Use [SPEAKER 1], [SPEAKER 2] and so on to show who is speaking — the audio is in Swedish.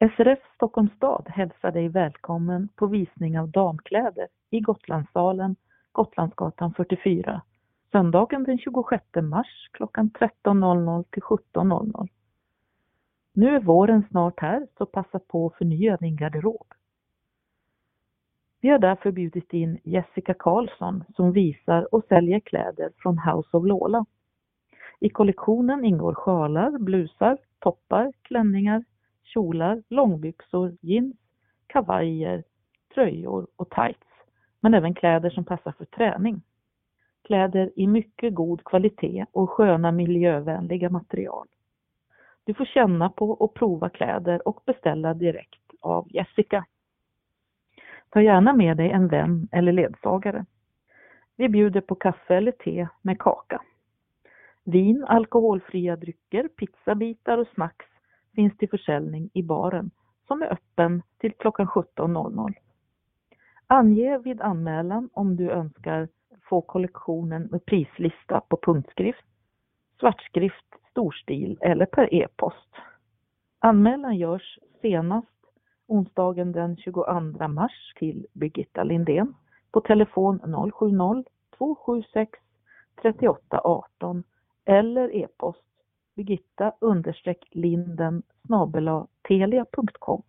[SPEAKER 1] SRF Stockholms stad hälsar dig välkommen på visning av damkläder i Gotlandssalen, Gotlandsgatan 44, söndagen den 26 mars klockan 13.00 till 17.00. Nu är våren snart här, så passa på att förnya din garderob. Vi har därför bjudit in Jessica Karlsson som visar och säljer kläder från House of Lola. I kollektionen ingår sjalar, blusar, toppar, klänningar, kjolar, långbyxor, jeans, kavajer, tröjor och tights, men även kläder som passar för träning. Kläder i mycket god kvalitet och sköna miljövänliga material. Du får känna på och prova kläder och beställa direkt av Jessica. Ta gärna med dig en vän eller ledsagare. Vi bjuder på kaffe eller te med kaka. Vin, alkoholfria drycker, pizzabitar och snacks finns till försäljning i baren som är öppen till klockan 17.00. Ange vid anmälan om du önskar få kollektionen med prislista på punktskrift, svartskrift, storstil eller per e-post. Anmälan görs senast onsdagen den 22 mars till Birgitta Lindén på telefon 070-276 3818 eller e-post birgitta linden telia.com